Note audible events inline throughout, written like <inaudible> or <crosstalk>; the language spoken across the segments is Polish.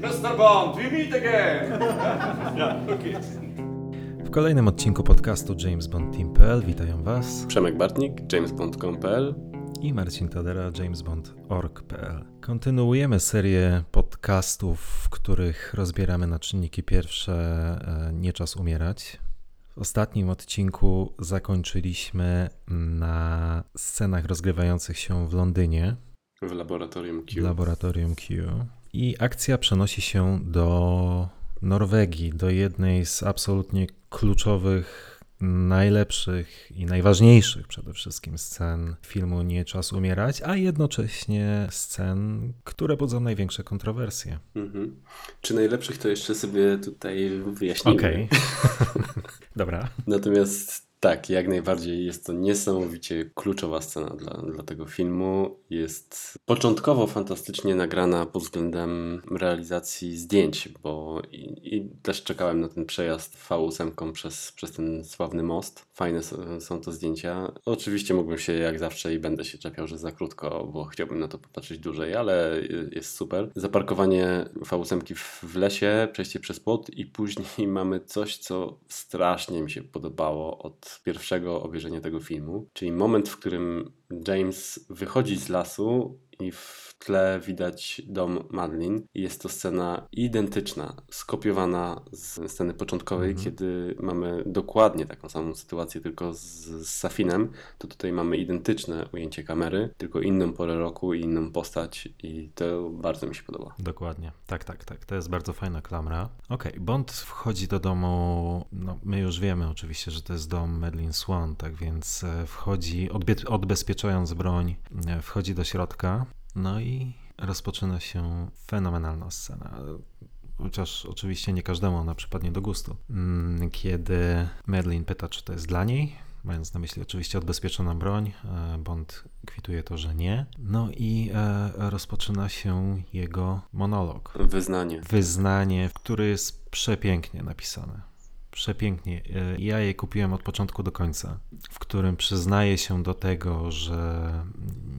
Mr. Bond, we meet again! <laughs> yeah, okay. W kolejnym odcinku podcastu James Bond Team.pl witają Was Przemek Bartnik, jamesbond.com.pl i Marcin Tadera, jamesbond.org.pl. Kontynuujemy serię podcastów, w których rozbieramy na czynniki pierwsze e, Nie czas umierać. W ostatnim odcinku zakończyliśmy na scenach rozgrywających się w Londynie, w laboratorium Q. w laboratorium Q. I akcja przenosi się do Norwegii, do jednej z absolutnie kluczowych, najlepszych i najważniejszych przede wszystkim scen filmu Nie czas umierać, a jednocześnie scen, które budzą największe kontrowersje. Mhm. Czy najlepszych to jeszcze sobie tutaj wyjaśnimy. Okej. <laughs> Dobra. Natomiast tak, jak najbardziej jest to niesamowicie kluczowa scena dla, dla tego filmu. Jest początkowo fantastycznie nagrana pod względem realizacji zdjęć, bo i, i też czekałem na ten przejazd V8 przez, przez ten sławny most. Fajne są to zdjęcia. Oczywiście mógłbym się jak zawsze i będę się czepiał, że za krótko, bo chciałbym na to popatrzeć dłużej, ale jest super. Zaparkowanie V8 w, w lesie, przejście przez płot i później <laughs> mamy coś, co strasznie mi się podobało od pierwszego obejrzenia tego filmu, czyli moment, w którym James wychodzi z lasu i w tle widać dom Madeline. I jest to scena identyczna, skopiowana z sceny początkowej, Mhm. kiedy mamy dokładnie taką samą sytuację, tylko z, z Safinem. To tutaj mamy identyczne ujęcie kamery, tylko inną porę roku i inną postać i to bardzo mi się podoba. Dokładnie. Tak, tak, tak. To jest bardzo fajna klamra. Okej, Bond wchodzi do domu. No, my już wiemy oczywiście, że to jest dom Madeline Swan, tak więc e, wchodzi, odbie- odbezpieczając broń, e, wchodzi do środka. No i rozpoczyna się fenomenalna scena. Chociaż oczywiście nie każdemu ona przypadnie do gustu. Mm, Kiedy Madeline pyta, czy to jest dla niej, mając na myśli oczywiście odbezpieczoną broń, e, Bond kwituje to, że nie. No i e, rozpoczyna się jego monolog. Wyznanie. Wyznanie, które jest przepięknie napisane. Przepięknie. E, Ja je kupiłem od początku do końca, w którym przyznaje się do tego, że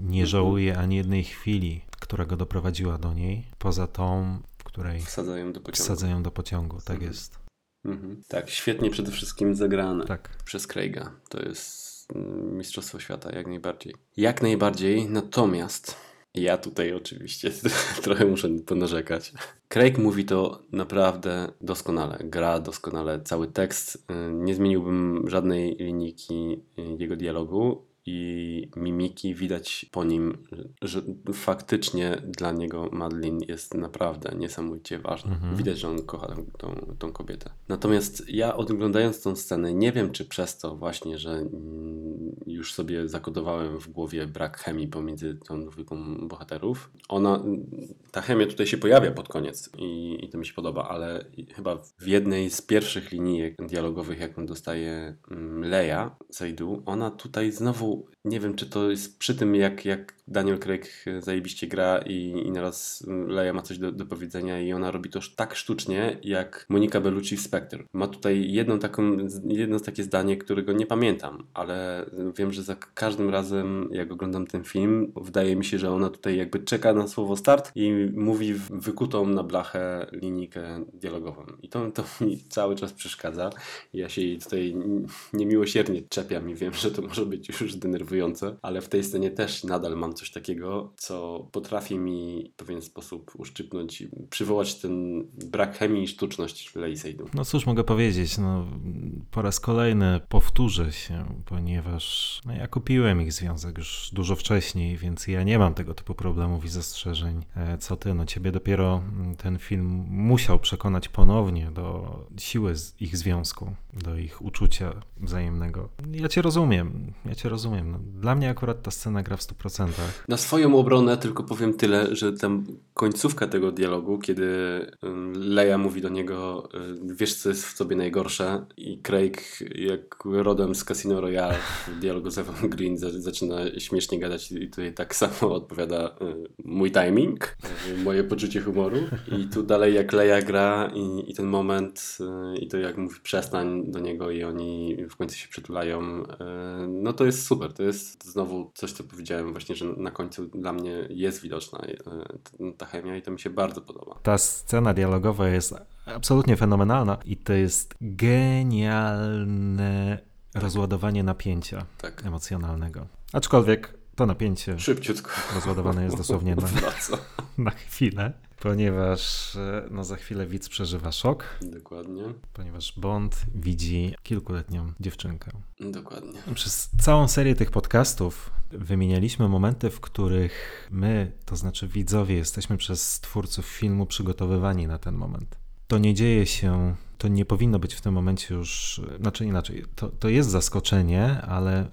nie żałuje ani jednej chwili, która go doprowadziła do niej, poza tą, w której Wsadzają do pociągu. wsadzają do pociągu. Tak Mhm. jest. Mhm. Tak, świetnie przede wszystkim zagrane. Tak. przez Craiga. To jest mm, Mistrzostwo Świata, jak najbardziej. Jak najbardziej, natomiast ja tutaj oczywiście <laughs> trochę muszę ponarzekać. Craig mówi to naprawdę doskonale. Gra doskonale cały tekst. Y, Nie zmieniłbym żadnej linijki jego dialogu i mimiki widać po nim, że faktycznie dla niego Madeline jest naprawdę niesamowicie ważna. Mhm. Widać, że on kocha tą, tą, tą kobietę. Natomiast ja oglądając tą scenę, nie wiem czy przez to właśnie, że mm, już sobie zakodowałem w głowie brak chemii pomiędzy tą dwójką bohaterów. Ona, ta chemia tutaj się pojawia pod koniec i, i to mi się podoba, ale chyba w jednej z pierwszych linijek dialogowych, jaką dostaje mm, Leia Seydu, ona tutaj znowu, nie wiem czy to jest przy tym, jak, jak Daniel Craig zajebiście gra i, i naraz Leia ma coś do, do powiedzenia i ona robi to tak sztucznie, jak Monika Bellucci w Spectre. Ma tutaj jedną taką, jedno takie zdanie, którego nie pamiętam, ale wiem, że za każdym razem, jak oglądam ten film, wydaje mi się, że ona tutaj jakby czeka na słowo start i mówi wykutą na blachę linijkę dialogową. I to, to <laughs> mi cały czas przeszkadza. Ja się jej tutaj niemiłosiernie czepiam i wiem, że to może być już denerwujące, ale w tej scenie też nadal mam takiego, co potrafi mi w pewien sposób uszczypnąć i przywołać ten brak chemii i sztuczność Lei Seydoux. No cóż mogę powiedzieć, no po raz kolejny powtórzę się, ponieważ no, ja kupiłem ich związek już dużo wcześniej, więc ja nie mam tego typu problemów i zastrzeżeń. E, Co ty, no ciebie dopiero mm, ten film musiał przekonać ponownie do siły ich związku, do ich uczucia wzajemnego. Ja cię rozumiem, ja cię rozumiem. No, dla mnie akurat ta scena gra w 100%. Na swoją obronę tylko powiem tyle, że tam końcówka tego dialogu, kiedy Leia mówi do niego, wiesz co jest w sobie najgorsze? I Craig jak rodem z Casino Royale w, dia- dialogu z Evan Green zaczyna śmiesznie gadać i tutaj tak samo odpowiada mój timing, moje poczucie humoru. I tu dalej jak Leia gra i, i ten moment i to jak mówi przestań do niego i oni w końcu się przytulają, no to jest super, to jest znowu coś, co powiedziałem właśnie, że na końcu dla mnie jest widoczna ta chemia i to mi się bardzo podoba. Ta scena dialogowa jest absolutnie fenomenalna i to jest genialne rozładowanie napięcia tak. emocjonalnego. Aczkolwiek to napięcie szybciutko rozładowane jest dosłownie na, <laughs> na chwilę, ponieważ e, no, za chwilę widz przeżywa szok. Dokładnie. Ponieważ Bond widzi kilkuletnią dziewczynkę. Dokładnie. Przez całą serię tych podcastów wymienialiśmy momenty, w których my, to znaczy widzowie, jesteśmy przez twórców filmu przygotowywani na ten moment. To nie dzieje się to nie powinno być w tym momencie już, znaczy inaczej, to, to jest zaskoczenie, ale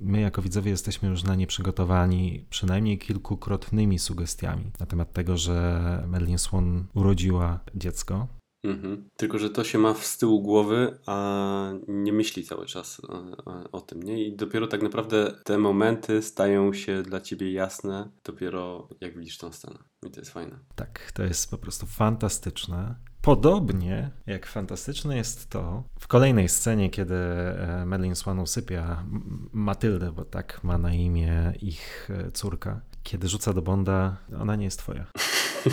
my jako widzowie jesteśmy już na nie przygotowani przynajmniej kilkukrotnymi sugestiami na temat tego, że Madeline Swan urodziła dziecko. Mhm. Tylko, że to się ma z tyłu głowy, a nie myśli cały czas o, e, o, tym, nie? I dopiero tak naprawdę te momenty stają się dla ciebie jasne dopiero jak widzisz tą scenę. I to jest fajne. Tak, to jest po prostu fantastyczne. Podobnie jak fantastyczne jest to w kolejnej scenie, kiedy e, Madeline Swan usypia Matyldę, bo tak ma na imię ich e, córka, kiedy rzuca do Bonda, ona nie jest twoja.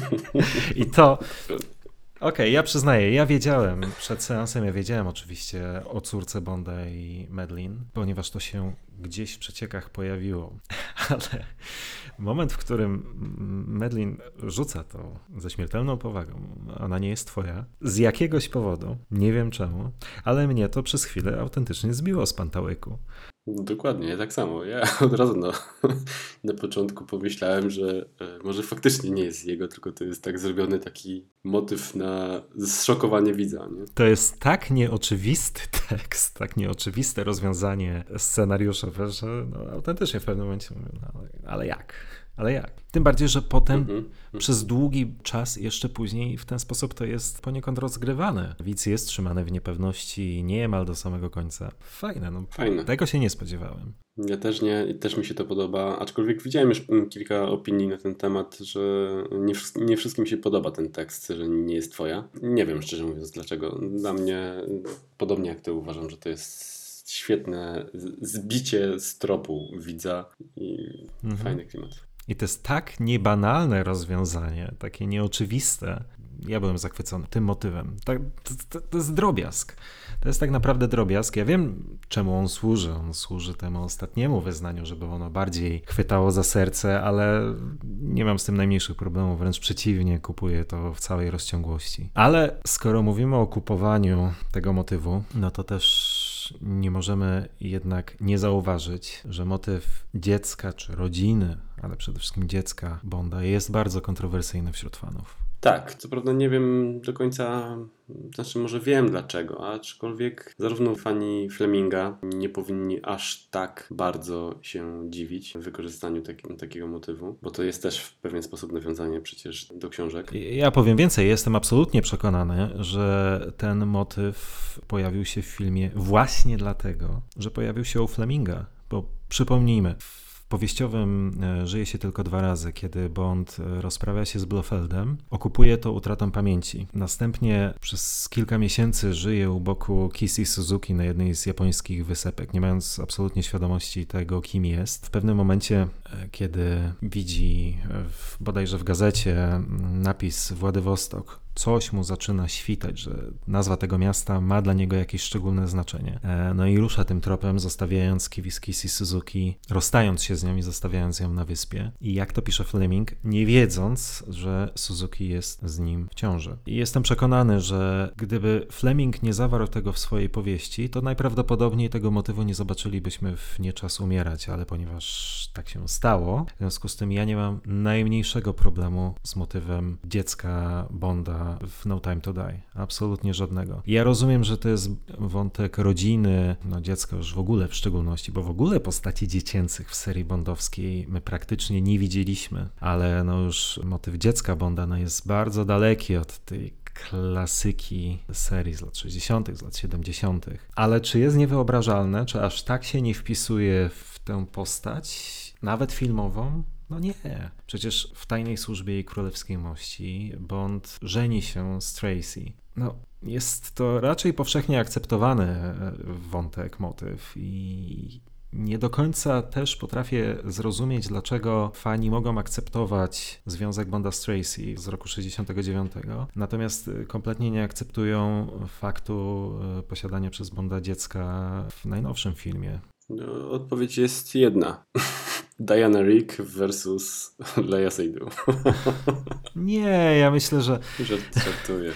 <laughs> I to okay, ja przyznaję, ja wiedziałem przed seansem, ja wiedziałem oczywiście o córce Bonda i Medlin, ponieważ to się gdzieś w przeciekach pojawiło, <laughs> ale moment, w którym Medlin rzuca to ze śmiertelną powagą, ona nie jest twoja, z jakiegoś powodu, nie wiem czemu, ale mnie to przez chwilę autentycznie zbiło z pantałyku. Dokładnie, tak samo. Ja <laughs> od razu na, <laughs> na początku pomyślałem, że e, może faktycznie nie jest jego, tylko to jest tak zrobiony taki motyw na zszokowanie widza. Nie? To jest tak nieoczywisty <laughs> tekst, tak nieoczywiste rozwiązanie scenariuszowe, że no, autentycznie w pewnym momencie mówię, no, ale jak? Ale jak? Tym bardziej, że potem mm -hmm. przez długi czas, jeszcze później, w ten sposób to jest poniekąd rozgrywane. Widz jest trzymany w niepewności niemal do samego końca. Fajne, no. Fajne. Tego się nie spodziewałem. Ja też nie, też mi się to podoba, aczkolwiek widziałem już kilka opinii na ten temat, że nie, nie wszystkim się podoba ten tekst, że nie jest twoja. Nie wiem szczerze mówiąc dlaczego. Dla mnie, podobnie jak ty, uważam, że to jest świetne zbicie z tropu widza i mhm. fajny klimat. I to jest tak niebanalne rozwiązanie, takie nieoczywiste. Ja byłem zachwycony tym motywem. Tak, to, to, to, jest drobiazg. To jest tak naprawdę drobiazg. Ja wiem, czemu on służy. On służy temu ostatniemu wyznaniu, żeby ono bardziej chwytało za serce, ale nie mam z tym najmniejszych problemów. Wręcz przeciwnie, kupuję to w całej rozciągłości. Ale skoro mówimy o kupowaniu tego motywu, no to też nie możemy jednak nie zauważyć, że motyw dziecka czy rodziny, ale przede wszystkim dziecka Bonda jest bardzo kontrowersyjny wśród fanów. Tak, co prawda nie wiem do końca, znaczy może wiem dlaczego, aczkolwiek zarówno fani Fleminga nie powinni aż tak bardzo się dziwić wykorzystaniu taki, takiego motywu, bo to jest też w pewien sposób nawiązanie przecież do książek. Ja powiem więcej, jestem absolutnie przekonany, że ten motyw pojawił się w filmie właśnie dlatego, że pojawił się u Fleminga, bo przypomnijmy, powieściowym e, żyje się tylko dwa razy, kiedy Bond e, rozprawia się z Blofeldem, okupuje to utratą pamięci. Następnie przez kilka miesięcy żyje u boku Kissy Suzuki na jednej z japońskich wysepek, nie mając absolutnie świadomości tego, kim jest. W pewnym momencie, e, kiedy widzi w, bodajże w gazecie napis Władywostok, coś mu zaczyna świtać, że nazwa tego miasta ma dla niego jakieś szczególne znaczenie. E, no i rusza tym tropem, zostawiając Kiwiskisi Suzuki, rozstając się z nią i zostawiając ją na wyspie. I jak to pisze Fleming, nie wiedząc, że Suzuki jest z nim w ciąży. I jestem przekonany, że gdyby Fleming nie zawarł tego w swojej powieści, to najprawdopodobniej tego motywu nie zobaczylibyśmy w Nie czas umierać, ale ponieważ tak się stało, w związku z tym ja nie mam najmniejszego problemu z motywem dziecka Bonda w No Time to Die. Absolutnie żadnego. Ja rozumiem, że to jest wątek rodziny, no dziecka już w ogóle w szczególności, bo w ogóle postaci dziecięcych w serii bondowskiej my praktycznie nie widzieliśmy, ale no już motyw dziecka Bonda no jest bardzo daleki od tej klasyki serii z lat 60., z lat 70. Ale czy jest niewyobrażalne, czy aż tak się nie wpisuje w tę postać, nawet filmową? No nie. Przecież w tajnej służbie jej królewskiej mości Bond żeni się z Tracy. No, jest to raczej powszechnie akceptowany e, wątek, motyw i nie do końca też potrafię zrozumieć, dlaczego fani mogą akceptować związek Bonda z Tracy z roku 69, natomiast kompletnie nie akceptują faktu e, posiadania przez Bonda dziecka w najnowszym filmie. No, odpowiedź jest jedna. <laughs> Diana Rick versus <laughs> Leia Seydoux. <laughs> Nie, ja myślę, że... Żartuję.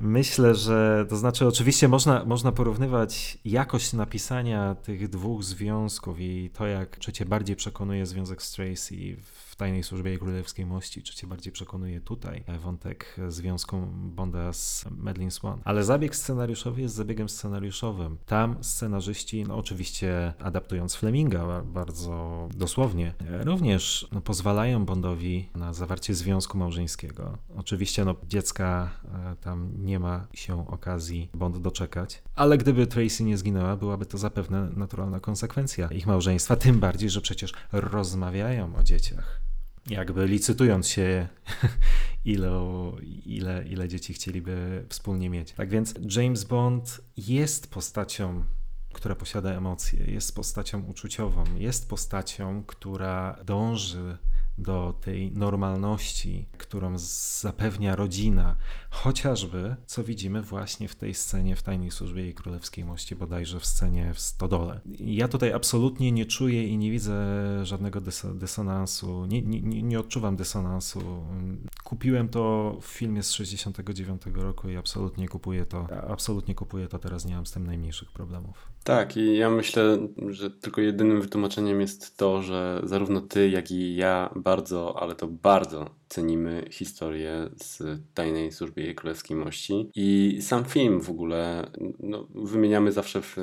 Myślę, że to znaczy, oczywiście można, można porównywać jakość napisania tych dwóch związków i to, jak czy cię bardziej przekonuje związek z Tracy w tajnej służbie królewskiej mości, czy cię bardziej przekonuje tutaj wątek związku Bonda z Medlin Swan. Ale zabieg scenariuszowy jest zabiegiem scenariuszowym. Tam scenarzyści, no oczywiście adaptując Fleminga bardzo dosłownie, również no, pozwalają Bondowi na zawarcie związku małżeńskiego. Oczywiście no, dziecka e, tam nie ma się okazji Bond doczekać, ale gdyby Tracy nie zginęła, byłaby to zapewne naturalna konsekwencja ich małżeństwa, tym bardziej, że przecież rozmawiają o dzieciach jakby licytując się, <laughs> ile, ile, ile dzieci chcieliby wspólnie mieć. Tak więc James Bond jest postacią, która posiada emocje, jest postacią uczuciową, jest postacią, która dąży do tej normalności, którą zapewnia rodzina, chociażby, co widzimy właśnie w tej scenie w Tajnej Służbie i Królewskiej Mości, bodajże w scenie w Stodole. Ja tutaj absolutnie nie czuję i nie widzę żadnego dys dysonansu, nie, nie, nie odczuwam dysonansu. Kupiłem to w filmie z 69 roku i absolutnie kupuję to, absolutnie kupuję to teraz, nie mam z tym najmniejszych problemów. Tak, i ja myślę, że tylko jedynym wytłumaczeniem jest to, że zarówno ty, jak i ja bardzo, ale to bardzo cenimy historię z Tajnej Służby Jej Królewskiej Mości. I sam film w ogóle no, wymieniamy zawsze w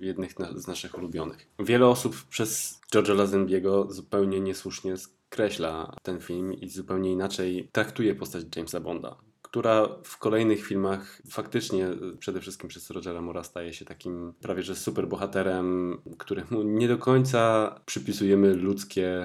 jednych z naszych ulubionych. Wiele osób przez George'a Lazenbiego zupełnie niesłusznie skreśla ten film i zupełnie inaczej traktuje postać Jamesa Bonda która w kolejnych filmach faktycznie przede wszystkim przez Rogera Mora staje się takim prawie że super bohaterem, któremu nie do końca przypisujemy ludzkie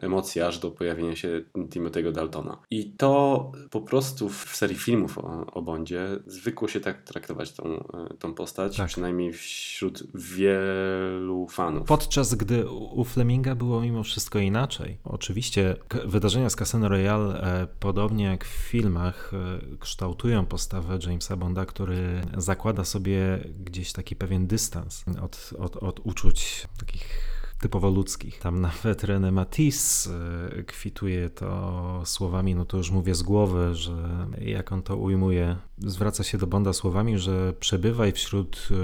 emocje aż do pojawienia się Timothy'ego Daltona. I to po prostu w serii filmów o, o Bondzie zwykło się tak traktować tą, tą postać, tak. przynajmniej wśród wielu fanów. Podczas gdy u Fleminga było mimo wszystko inaczej. Oczywiście wydarzenia z Casino Royale, e, podobnie jak w filmach, e, kształtują postawę Jamesa Bonda, który zakłada sobie gdzieś taki pewien dystans od, od, od uczuć takich typowo ludzkich. Tam nawet René Matisse y, kwituje to słowami, no to już mówię z głowy, że jak on to ujmuje, zwraca się do Bonda słowami, że przebywaj wśród y,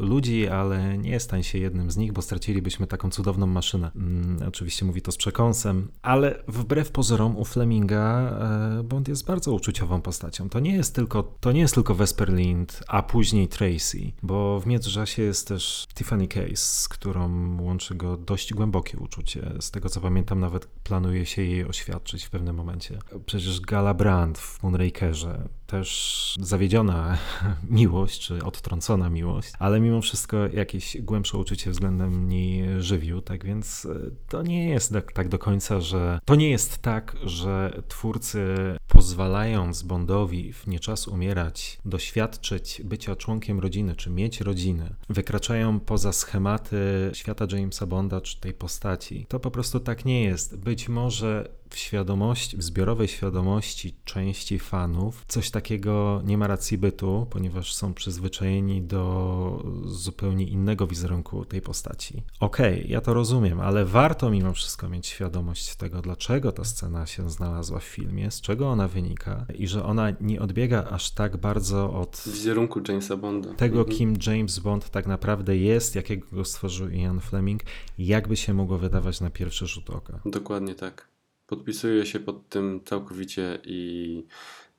ludzi, ale nie stań się jednym z nich, bo stracilibyśmy taką cudowną maszynę. Mm, oczywiście mówi to z przekąsem, ale wbrew pozorom u Fleminga y, Bond jest bardzo uczuciową postacią. To nie jest tylko, to nie jest tylko Vesper Lind, a później Tracy, bo w międzyczasie jest też Tiffany Case, z którą łączy dość głębokie uczucie. Z tego co pamiętam, nawet planuje się jej oświadczyć w pewnym momencie. Przecież Gala Brand w Moonrakerze też zawiedziona <laughs> miłość, czy odtrącona miłość, ale mimo wszystko jakieś głębsze uczucie względem niej żywił, tak więc e, to nie jest tak, tak do końca, że to nie jest tak, że twórcy pozwalając Bondowi w nie czas umierać, doświadczyć bycia członkiem rodziny, czy mieć rodzinę, wykraczają poza schematy świata Jamesa Bonda, czy tej postaci. To po prostu tak nie jest. Być może w świadomości, w zbiorowej świadomości części fanów coś takiego nie ma racji bytu, ponieważ są przyzwyczajeni do zupełnie innego wizerunku tej postaci. Okej, okay, ja to rozumiem, ale warto mimo wszystko mieć świadomość tego, dlaczego ta scena się znalazła w filmie, z czego ona wynika i że ona nie odbiega aż tak bardzo od wizerunku Jamesa Bonda. Tego, mhm. kim James Bond tak naprawdę jest, jakiego go stworzył Ian Fleming, jakby się mogło wydawać na pierwszy rzut oka. Dokładnie tak. Podpisuję się pod tym całkowicie i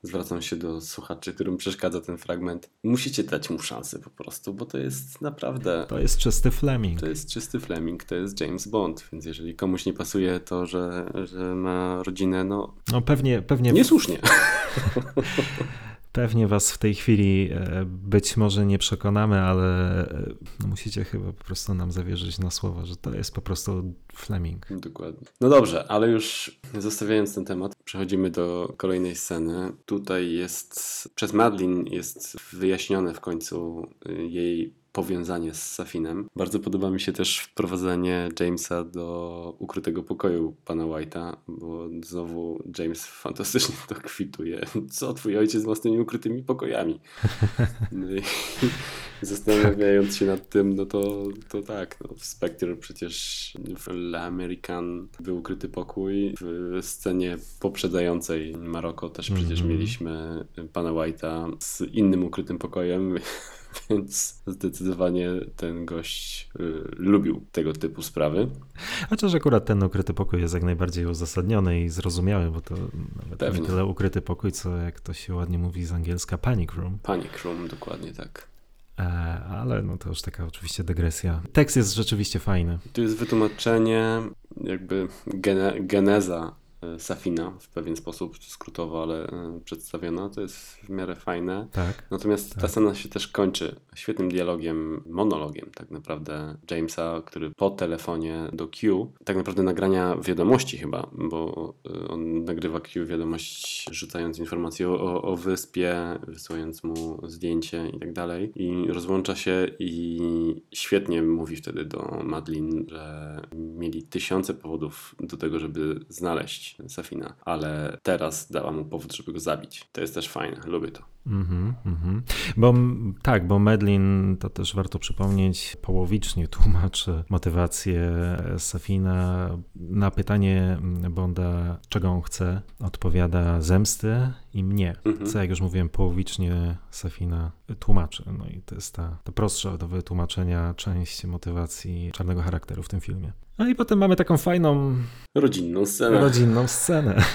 zwracam się do słuchaczy, którym przeszkadza ten fragment. Musicie dać mu szansę po prostu, bo to jest naprawdę. To jest czysty Fleming. To jest czysty Fleming, to jest James Bond, więc jeżeli komuś nie pasuje to, że, że ma rodzinę, no. No pewnie, pewnie. Niesłusznie. <laughs> Pewnie was w tej chwili e, być może nie przekonamy, ale e, no musicie chyba po prostu nam zawierzyć na słowo, że to jest po prostu Fleming. Dokładnie. No dobrze, ale już zostawiając ten temat, przechodzimy do kolejnej sceny. Tutaj jest, przez Madeline jest wyjaśnione w końcu y, jej powiązanie z Safinem. Bardzo podoba mi się też wprowadzenie Jamesa do ukrytego pokoju pana White'a, bo znowu James <laughs> fantastycznie to kwituje. Co twój ojciec z tymi ukrytymi pokojami? <laughs> No i <laughs> zastanawiając się nad tym, no to, to tak, no, w Spectre przecież w L'American był ukryty pokój. W scenie poprzedzającej Maroko też przecież mm -hmm. mieliśmy pana White'a z innym ukrytym pokojem. <laughs> więc zdecydowanie ten gość y, lubił tego typu sprawy. Chociaż akurat ten ukryty pokój jest jak najbardziej uzasadniony i zrozumiały, bo to nawet Pewnie. nie tyle ukryty pokój, co jak to się ładnie mówi z angielska panic room. Panic room, dokładnie tak. E, ale no to już taka oczywiście dygresja. Tekst jest rzeczywiście fajny. Tu jest wytłumaczenie, jakby gene, geneza Safina w pewien sposób skrótowo, ale e, przedstawiona. To jest w miarę fajne. Tak, Natomiast tak. ta scena się też kończy świetnym dialogiem, monologiem tak naprawdę Jamesa, który po telefonie do Q, tak naprawdę nagrania wiadomości chyba, bo e, on nagrywa Q wiadomość rzucając informacje o, o wyspie, wysyłając mu zdjęcie i tak dalej. I rozłącza się i świetnie mówi wtedy do Madeline, że mieli tysiące powodów do tego, żeby znaleźć Safina, ale teraz dała mu powód, żeby go zabić. To jest też fajne, lubię to. Mm -hmm, Bo tak, bo Medlin, to też warto przypomnieć, połowicznie tłumaczy motywację Safina. Na pytanie Bonda, czego on chce, odpowiada zemsty i mnie. Mm -hmm. Co, jak już mówiłem, połowicznie Safina tłumaczy. No i to jest ta, ta prostsza do wytłumaczenia część motywacji czarnego charakteru w tym filmie. No i potem mamy taką fajną... Rodzinną scenę. Rodzinną scenę. <laughs>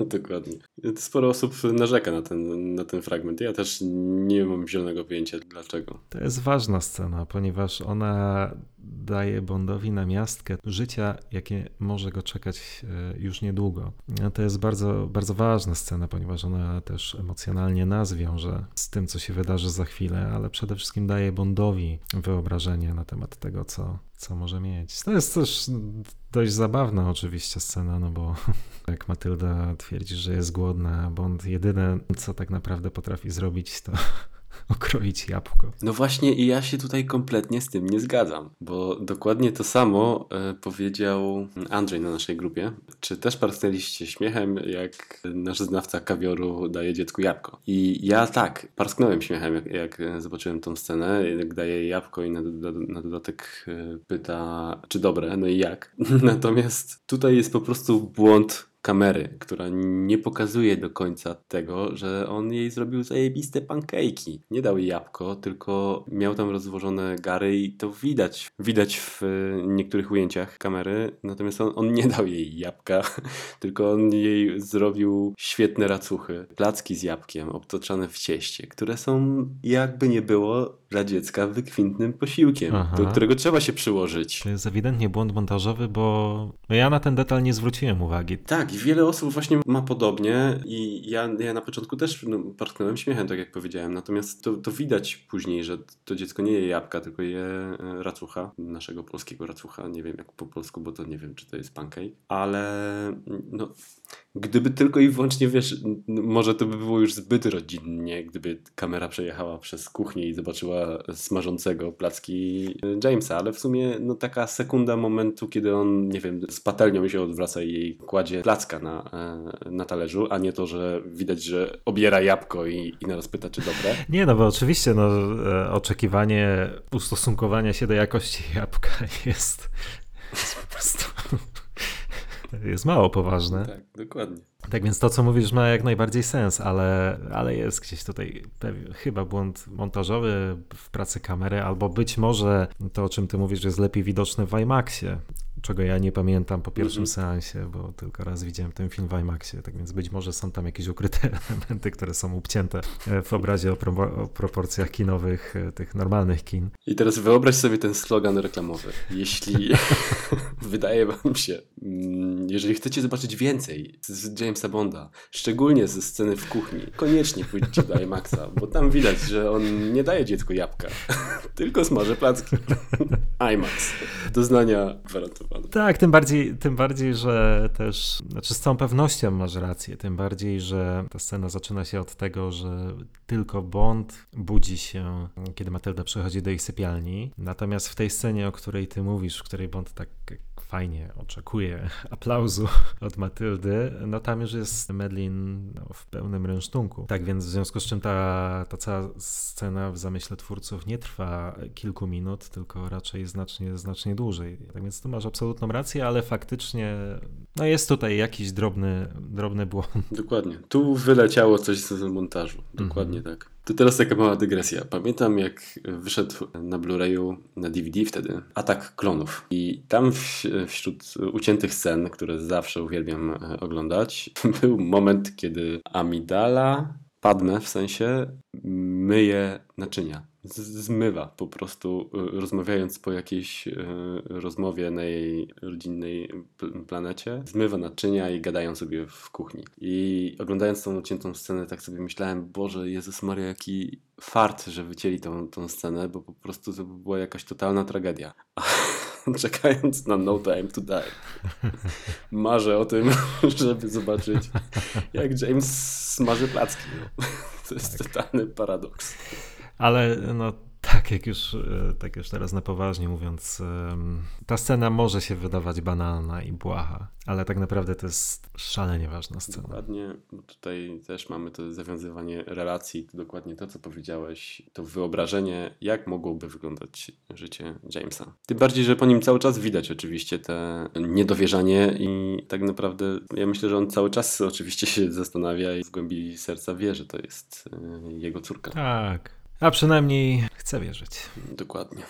<laughs> Dokładnie. Sporo osób narzeka na ten, na ten fragment. Ja też nie mam zielonego pojęcia dlaczego. To jest ważna scena, ponieważ ona daje Bondowi na miastkę życia, jakie może go czekać e, już niedługo. To jest bardzo, bardzo ważna scena, ponieważ ona też emocjonalnie nas wiąże z tym, co się wydarzy za chwilę, ale przede wszystkim daje Bondowi wyobrażenie na temat tego, co, co może mieć. To jest też dość zabawna oczywiście scena, no bo <laughs> jak Matylda twierdzi, że jest głodna, Bond jedyne, co tak naprawdę potrafi zrobić, to okroić jabłko. No właśnie i ja się tutaj kompletnie z tym nie zgadzam, bo dokładnie to samo e, powiedział Andrzej na naszej grupie. Czy też parsknęliście śmiechem, jak nasz znawca kawioru daje dziecku jabłko? I ja tak, parsknąłem śmiechem, jak, jak zobaczyłem tą scenę, jak daje jabłko i na, na dodatek e, pyta, czy dobre, no i jak. <laughs> Natomiast tutaj jest po prostu błąd kamery, która nie pokazuje do końca tego, że on jej zrobił zajebiste pancake'i. Nie dał jej jabłko, tylko miał tam rozłożone gary i to widać. Widać w niektórych ujęciach kamery, natomiast on, on nie dał jej jabłka, <laughs> tylko on jej zrobił świetne racuchy. Placki z jabłkiem, obtoczone w cieście, które są jakby nie było dla dziecka wykwintnym posiłkiem, Aha. do którego trzeba się przyłożyć. To jest ewidentnie błąd montażowy, bo ja na ten detal nie zwróciłem uwagi. Tak, i wiele osób właśnie ma podobnie i ja, ja na początku też no, parknąłem śmiechem, tak jak powiedziałem, natomiast to, to widać później, że to dziecko nie je jabłka, tylko je e, racucha, naszego polskiego racucha, nie wiem jak po polsku, bo to nie wiem, czy to jest pancake, ale no Gdyby tylko i wyłącznie, wiesz, może to by było już zbyt rodzinnie, gdyby kamera przejechała przez kuchnię i zobaczyła smażącego placki Jamesa, ale w sumie no taka sekunda momentu, kiedy on, nie wiem, z patelnią się odwraca i jej kładzie placka na, e, na talerzu, a nie to, że widać, że obiera jabłko i, i naraz pyta, czy dobre. <laughs> Nie, no bo oczywiście no, e, oczekiwanie ustosunkowania się do jakości jabłka jest, <laughs> jest po prostu jest mało poważne. Tak, dokładnie. Tak więc to, co mówisz, ma jak najbardziej sens, ale, ale jest gdzieś tutaj pewien, chyba błąd montażowy w pracy kamery, albo być może to, o czym ty mówisz, jest lepiej widoczne w IMAXie. czego ja nie pamiętam po pierwszym Mhm. seansie, bo tylko raz widziałem ten film w IMAXie, tak więc być może są tam jakieś ukryte <laughs> elementy, które są obcięte e, w obrazie o, pro, o proporcjach kinowych e, tych normalnych kin. I teraz wyobraź sobie ten slogan reklamowy. Jeśli <laughs> wydaje wam się, mm, jeżeli chcecie zobaczyć więcej z- z Jamesa Bonda, szczególnie ze sceny w kuchni, koniecznie pójdźcie do IMAXa, bo tam widać, że on nie daje dziecku jabłka, <laughs> tylko smaży placki. <laughs> IMAX. Doznania gwarantowane. Tak, tym bardziej, tym bardziej, że też, znaczy z całą pewnością masz rację, tym bardziej, że ta scena zaczyna się od tego, że tylko Bond budzi się, kiedy Matylda przychodzi do ich sypialni. Natomiast w tej scenie, o której ty mówisz, w której Bond tak fajnie oczekuje <laughs> aplauzu od Matyldy, no tam już jest Medlin no, w pełnym rynsztunku. Tak więc w związku z czym ta, ta cała scena w zamyśle twórców nie trwa kilku minut, tylko raczej znacznie, znacznie dłużej. Tak więc tu masz absolutną rację, ale faktycznie no jest tutaj jakiś drobny, drobny błąd. Dokładnie. Tu wyleciało coś z montażu. Dokładnie tak. To teraz taka mała dygresja. Pamiętam, jak wyszedł na Blu-rayu, na DVD wtedy, Atak Klonów. I tam w, wśród uciętych scen, które zawsze uwielbiam e, oglądać, <laughs> był moment, kiedy Amidala, Padme w sensie, myje naczynia. Zmywa po prostu, y, rozmawiając po jakiejś y, rozmowie na jej rodzinnej pl- planecie, zmywa naczynia i gadają sobie w kuchni. I oglądając tą uciętą scenę, tak sobie myślałem, Boże, Jezus Maria, jaki fart, że wycięli tą, tą scenę, bo po prostu to by była jakaś totalna tragedia. <laughs> Czekając na No Time to Die. <laughs> Marzę o tym, <laughs> żeby zobaczyć, jak James smaży placki. To jest totalny paradoks. Ale no tak, jak już, e, tak już teraz na poważnie mówiąc, ta scena może się wydawać banalna i błaha, ale tak naprawdę to jest szalenie ważna scena. Dokładnie, tutaj też mamy to zawiązywanie relacji, to dokładnie to, co powiedziałeś, to wyobrażenie, jak mogłoby wyglądać życie Jamesa. Tym bardziej, że po nim cały czas widać oczywiście te niedowierzanie i tak naprawdę ja myślę, że on cały czas oczywiście się zastanawia i w głębi serca wie, że to jest y, jego córka. Tak, a przynajmniej chcę wierzyć. Dokładnie.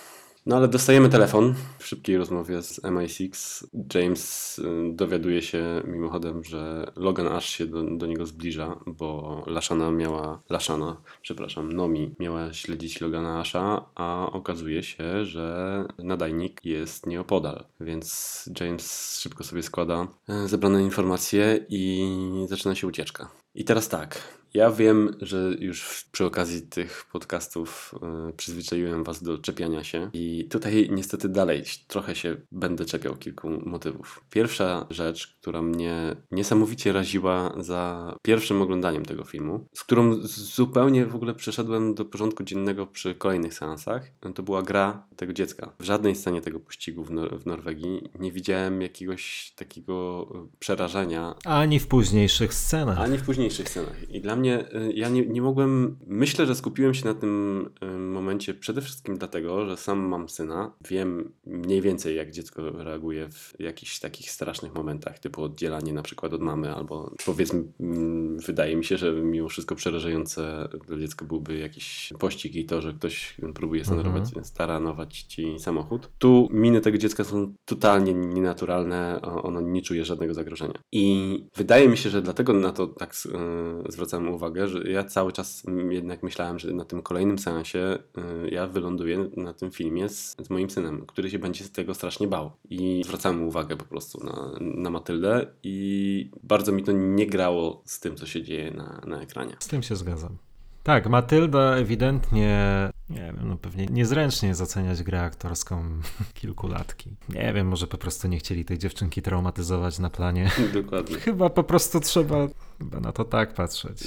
No ale dostajemy telefon w szybkiej rozmowie z MI6. James y, dowiaduje się mimochodem, że Logan aż się do, do niego zbliża, bo Laszana miała, Laszana, przepraszam, Nomi miała śledzić Logana Asha, a okazuje się, że nadajnik jest nieopodal. Więc James szybko sobie składa y, zebrane informacje i zaczyna się ucieczka. I teraz tak, ja wiem, że już przy okazji tych podcastów y, przyzwyczaiłem Was do czepiania się i tutaj niestety dalej trochę się będę czepiał kilku motywów. Pierwsza rzecz, która mnie niesamowicie raziła za pierwszym oglądaniem tego filmu, z którą zupełnie w ogóle przeszedłem do porządku dziennego przy kolejnych seansach, to była gra tego dziecka. W żadnej scenie tego pościgu w, Nor- w Norwegii nie widziałem jakiegoś takiego y, przerażenia Ani w późniejszych scenach. ani w późniejszych scenach. I dla mnie, y, ja nie, nie mogłem, myślę, że skupiłem się na tym y, momencie przede wszystkim dlatego, że sam mam syna. Wiem mniej więcej, jak dziecko reaguje w jakichś takich strasznych momentach, typu oddzielanie na przykład od mamy, albo powiedzmy, mm, wydaje mi się, że mimo wszystko przerażające dla dziecka byłby jakiś pościg i to, że ktoś próbuje stanować, staranować ci samochód. Tu miny tego dziecka są totalnie nienaturalne, ono nie czuje żadnego zagrożenia. I wydaje mi się, że dlatego na to tak e, uwagę, że ja cały czas jednak myślałem, że na tym kolejnym seansie e, ja wyląduję na tym filmie z, z moim synem, który się będzie z tego strasznie bał. I zwracałem uwagę po prostu na, na Matyldę i bardzo mi to nie grało z tym, co się dzieje na, na ekranie. Z tym się zgadzam. Tak, Matylda ewidentnie, nie wiem, no pewnie niezręcznie jest oceniać grę aktorską <laughs> kilkulatki. Nie wiem, może po prostu nie chcieli tej dziewczynki traumatyzować na planie. Dokładnie. Chyba po prostu trzeba chyba na to tak patrzeć.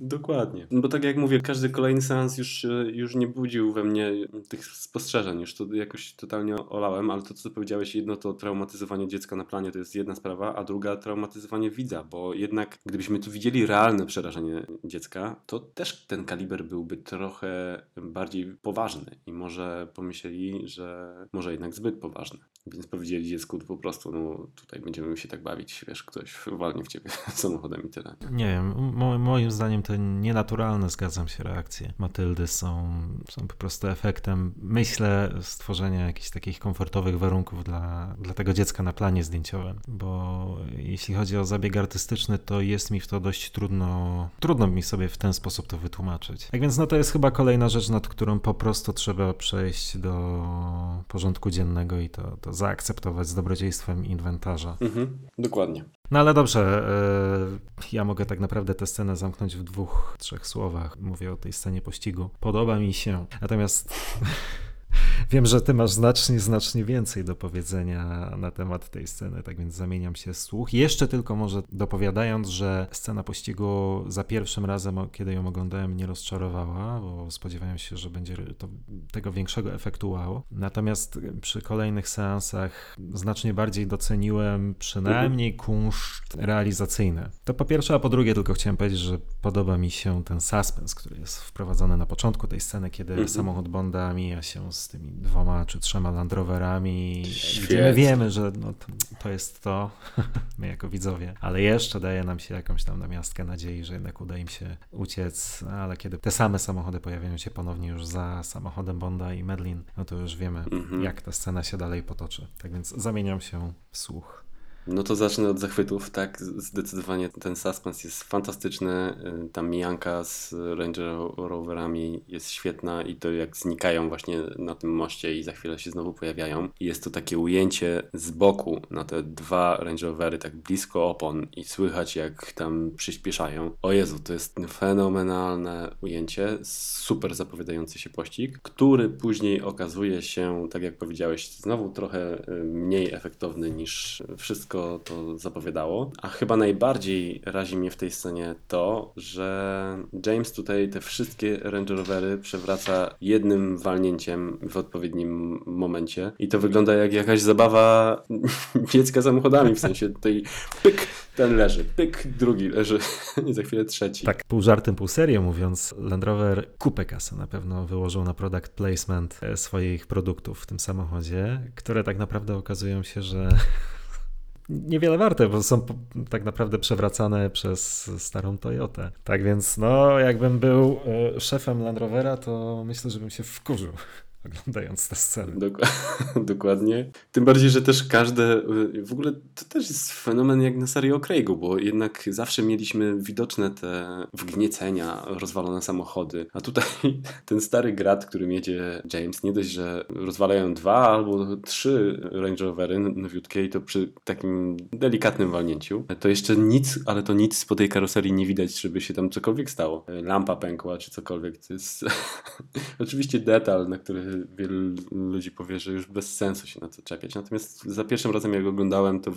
Dokładnie. Bo tak jak mówię, każdy kolejny seans już, e, już nie budził we mnie tych spostrzeżeń. Już to jakoś totalnie olałem, ale to, co powiedziałeś, jedno to traumatyzowanie dziecka na planie to jest jedna sprawa, a druga traumatyzowanie widza, bo jednak gdybyśmy tu widzieli realne przerażenie dziecka, to też ten kaliber byłby trochę bardziej poważny i może pomyśleli, że może jednak zbyt poważny. Więc powiedzieli dziecku po prostu, no tutaj będziemy się tak bawić, wiesz, ktoś walnie w ciebie <laughs> samochodem i tyle. Nie wiem, mo moim zdaniem to nienaturalne, zgadzam się, reakcje Matyldy są, są po prostu efektem, myślę, stworzenia jakichś takich komfortowych warunków dla, dla tego dziecka na planie zdjęciowym, bo jeśli chodzi o zabieg artystyczny, to jest mi w to dość trudno, trudno mi sobie w ten sposób to wytłumaczyć. Tak więc no to jest chyba kolejna rzecz, nad którą po prostu trzeba przejść do porządku dziennego i to, to zaakceptować z dobrodziejstwem inwentarza. Mhm, dokładnie. No ale dobrze, e, ja mogę tak naprawdę tę scenę zamknąć w dwóch, trzech słowach. Mówię o tej scenie pościgu. Podoba mi się. Natomiast Wiem, że ty masz znacznie, znacznie więcej do powiedzenia na temat tej sceny, tak więc zamieniam się w słuch. Jeszcze tylko może dopowiadając, że scena pościgu za pierwszym razem, kiedy ją oglądałem, mnie rozczarowała, bo spodziewałem się, że będzie to tego większego efektu wow. Natomiast przy kolejnych seansach znacznie bardziej doceniłem przynajmniej kunszt realizacyjny. To po pierwsze, a po drugie tylko chciałem powiedzieć, że podoba mi się ten suspens, który jest wprowadzony na początku tej sceny, kiedy mhm. samochód Bonda mija się z tymi dwoma czy trzema Land Roverami, gdzie my wiemy, że no, to jest to, <laughs> my jako widzowie, ale jeszcze daje nam się jakąś tam namiastkę nadziei, że jednak uda im się uciec, ale kiedy te same samochody pojawiają się ponownie już za samochodem Bonda i Medlin, no to już wiemy, mhm. jak ta scena się dalej potoczy. Tak więc zamieniam się w słuch. No to zacznę od zachwytów, tak? Zdecydowanie ten suspens jest fantastyczny. Y, ta mijanka z Ranger Roverami jest świetna i to jak znikają właśnie na tym moście i za chwilę się znowu pojawiają. Jest to takie ujęcie z boku na te dwa Range Rovery tak blisko opon i słychać jak tam przyspieszają. O Jezu, to jest fenomenalne ujęcie, super zapowiadający się pościg, który później okazuje się, tak jak powiedziałeś, znowu trochę y, mniej efektowny niż wszystko wszystko to zapowiadało. A chyba najbardziej razi mnie w tej scenie to, że James tutaj te wszystkie Range Rovery przewraca jednym walnięciem w odpowiednim momencie. I to wygląda jak jakaś zabawa <laughs> dziecka samochodami, w sensie tutaj pyk, ten leży, pyk, drugi leży <laughs> i za chwilę trzeci. Tak, pół żartem, pół serio mówiąc, Land Rover kupę kasy na pewno wyłożył na product placement e, swoich produktów w tym samochodzie, które tak naprawdę okazują się, że <laughs> niewiele warte, bo są tak naprawdę przewracane przez starą Toyotę. Tak więc, no, jakbym był e, szefem Land Rovera, to myślę, że bym się wkurzył oglądając tę scenę. Dok <laughs> dokładnie. Tym bardziej, że też każde, w ogóle to też jest fenomen jak na serii o Craigu, bo jednak zawsze mieliśmy widoczne te wgniecenia, rozwalone samochody, a tutaj <laughs> ten stary grat, którym jedzie James, nie dość, że rozwalają dwa albo trzy Range Rovery nowiutkie i to przy takim delikatnym walnięciu, to jeszcze nic, ale to nic po tej karoserii nie widać, żeby się tam cokolwiek stało. Lampa pękła czy cokolwiek. To jest <laughs> oczywiście detal, na który wielu ludzi powie, że już bez sensu się na to czepiać. Natomiast za pierwszym razem, jak oglądałem, to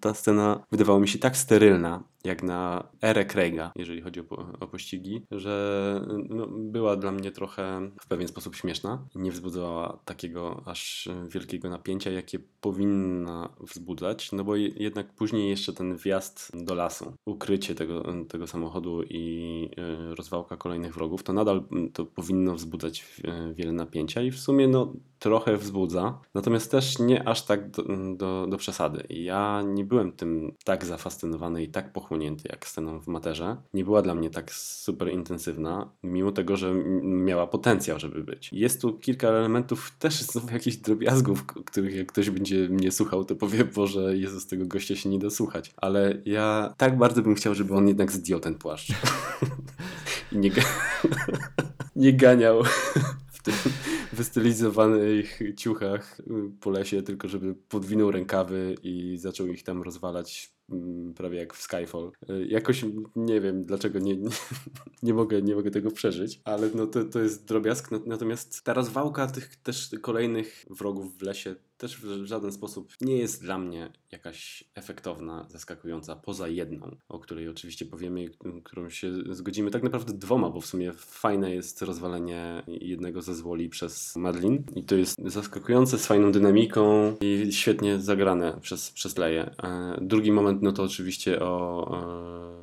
ta scena wydawała mi się tak sterylna, jak na erę Craiga, jeżeli chodzi o, o pościgi, że no, była dla mnie trochę w pewien sposób śmieszna nie wzbudzała takiego aż wielkiego napięcia, jakie powinna wzbudzać, no bo jednak później jeszcze ten wjazd do lasu, ukrycie tego, tego samochodu i e, rozwałka kolejnych wrogów, to nadal to powinno wzbudzać wiele napięcia i w sumie no, trochę wzbudza, natomiast też nie aż tak do, do, do przesady. Ja nie byłem tym tak zafascynowany i tak pochłonięty jak sceną w Materze. Nie była dla mnie tak super intensywna, mimo tego, że miała potencjał, żeby być. Jest tu kilka elementów też znowu jakichś drobiazgów, których jak ktoś będzie mnie słuchał, to powie, Boże, Jezus, tego gościa się nie da słuchać. Ale ja tak bardzo bym chciał, żeby on jednak zdjął ten płaszcz. <laughs> I nie, <laughs> nie ganiał w tym wystylizowanych ciuchach po lesie, tylko żeby podwinął rękawy i zaczął ich tam rozwalać mm, prawie jak w Skyfall. Y, jakoś nie wiem dlaczego nie, nie, <laughs> nie, mogę, nie mogę tego przeżyć, ale no to, to jest drobiazg. Natomiast ta rozwałka tych też kolejnych wrogów w lesie też w żaden sposób nie jest dla mnie jakaś efektowna, zaskakująca, poza jedną, o której oczywiście powiemy, którą się zgodzimy. Tak naprawdę dwoma, bo w sumie fajne jest rozwalenie jednego ze zwoli przez Madlin i to jest zaskakujące, z fajną dynamiką i świetnie zagrane przez, przez Leję. E, drugi moment, no to oczywiście o,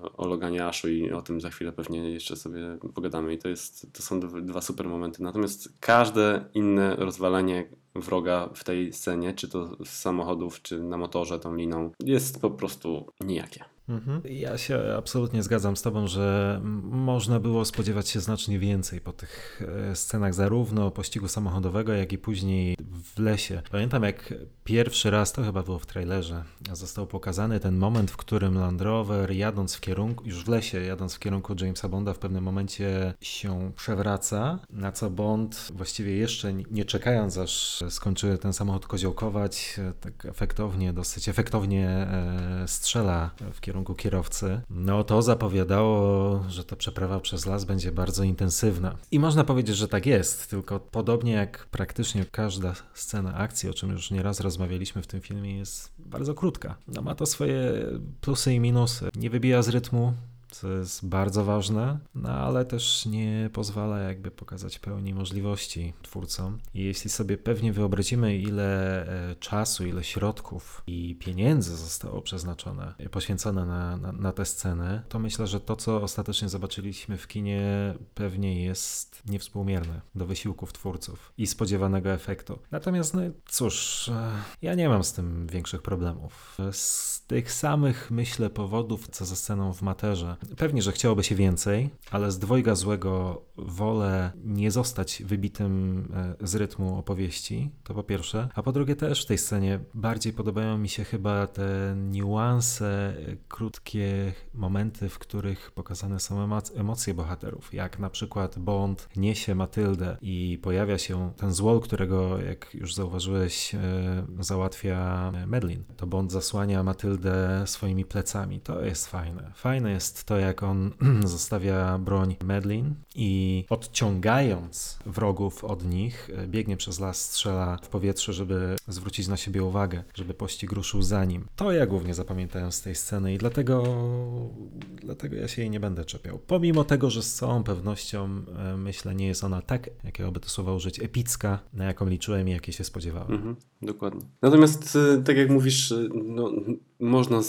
e, o Loganie Ashu i o tym za chwilę pewnie jeszcze sobie pogadamy i to, jest, to są dwa super momenty. Natomiast każde inne rozwalenie wroga w tej scenie, czy to z samochodów, czy na motorze tą liną, jest po prostu nijakie. Mhm. Ja się absolutnie zgadzam z Tobą, że można było spodziewać się znacznie więcej po tych e, scenach, zarówno pościgu samochodowego, jak i później w lesie. Pamiętam, jak pierwszy raz, to chyba było w trailerze, został pokazany ten moment, w którym Land Rover, jadąc w kierunku, już w lesie, jadąc w kierunku Jamesa Bonda, w pewnym momencie się przewraca, na co Bond, właściwie jeszcze nie czekając, aż skończy ten samochód koziołkować, e, tak efektownie, dosyć efektownie e, strzela w kierunku kierunku kierowcy, no to zapowiadało, że ta przeprawa przez las będzie bardzo intensywna. I można powiedzieć, że tak jest, tylko podobnie jak praktycznie każda scena akcji, o czym już nieraz rozmawialiśmy w tym filmie, jest bardzo krótka. No ma to swoje plusy i minusy. Nie wybija z rytmu, co jest bardzo ważne, no ale też nie pozwala jakby pokazać pełni możliwości twórcom. I jeśli sobie pewnie wyobrazimy, ile e, czasu, ile środków i pieniędzy zostało przeznaczone, e, poświęcone na, na, na tę scenę, to myślę, że to, co ostatecznie zobaczyliśmy w kinie, pewnie jest niewspółmierne do wysiłków twórców i spodziewanego efektu. Natomiast, no cóż, e, ja nie mam z tym większych problemów. Z tych samych, myślę, powodów, co ze sceną w Materze, Pewnie, że chciałoby się więcej, ale z dwojga złego wolę nie zostać wybitym e, z rytmu opowieści, to po pierwsze. A po drugie też w tej scenie bardziej podobają mi się chyba te niuanse, krótkie momenty, w których pokazane są emocje bohaterów. Jak na przykład Bond niesie Matyldę i pojawia się ten złol, którego, jak już zauważyłeś, e, załatwia Medlin. To Bond zasłania Matyldę swoimi plecami. To jest fajne. Fajne jest to, jak on <clears throat> zostawia broń Medlin i odciągając wrogów od nich, e, biegnie przez las, strzela w powietrze, żeby zwrócić na siebie uwagę, żeby pościg ruszył za nim. To ja głównie zapamiętałem z tej sceny i dlatego, dlatego ja się jej nie będę czepiał. Pomimo tego, że z całą pewnością e, myślę, nie jest ona tak, jakiego by to słowo użyć, epicka, na jaką liczyłem i jakiej się spodziewałem. Mhm, dokładnie. Natomiast, e, tak jak mówisz, no, można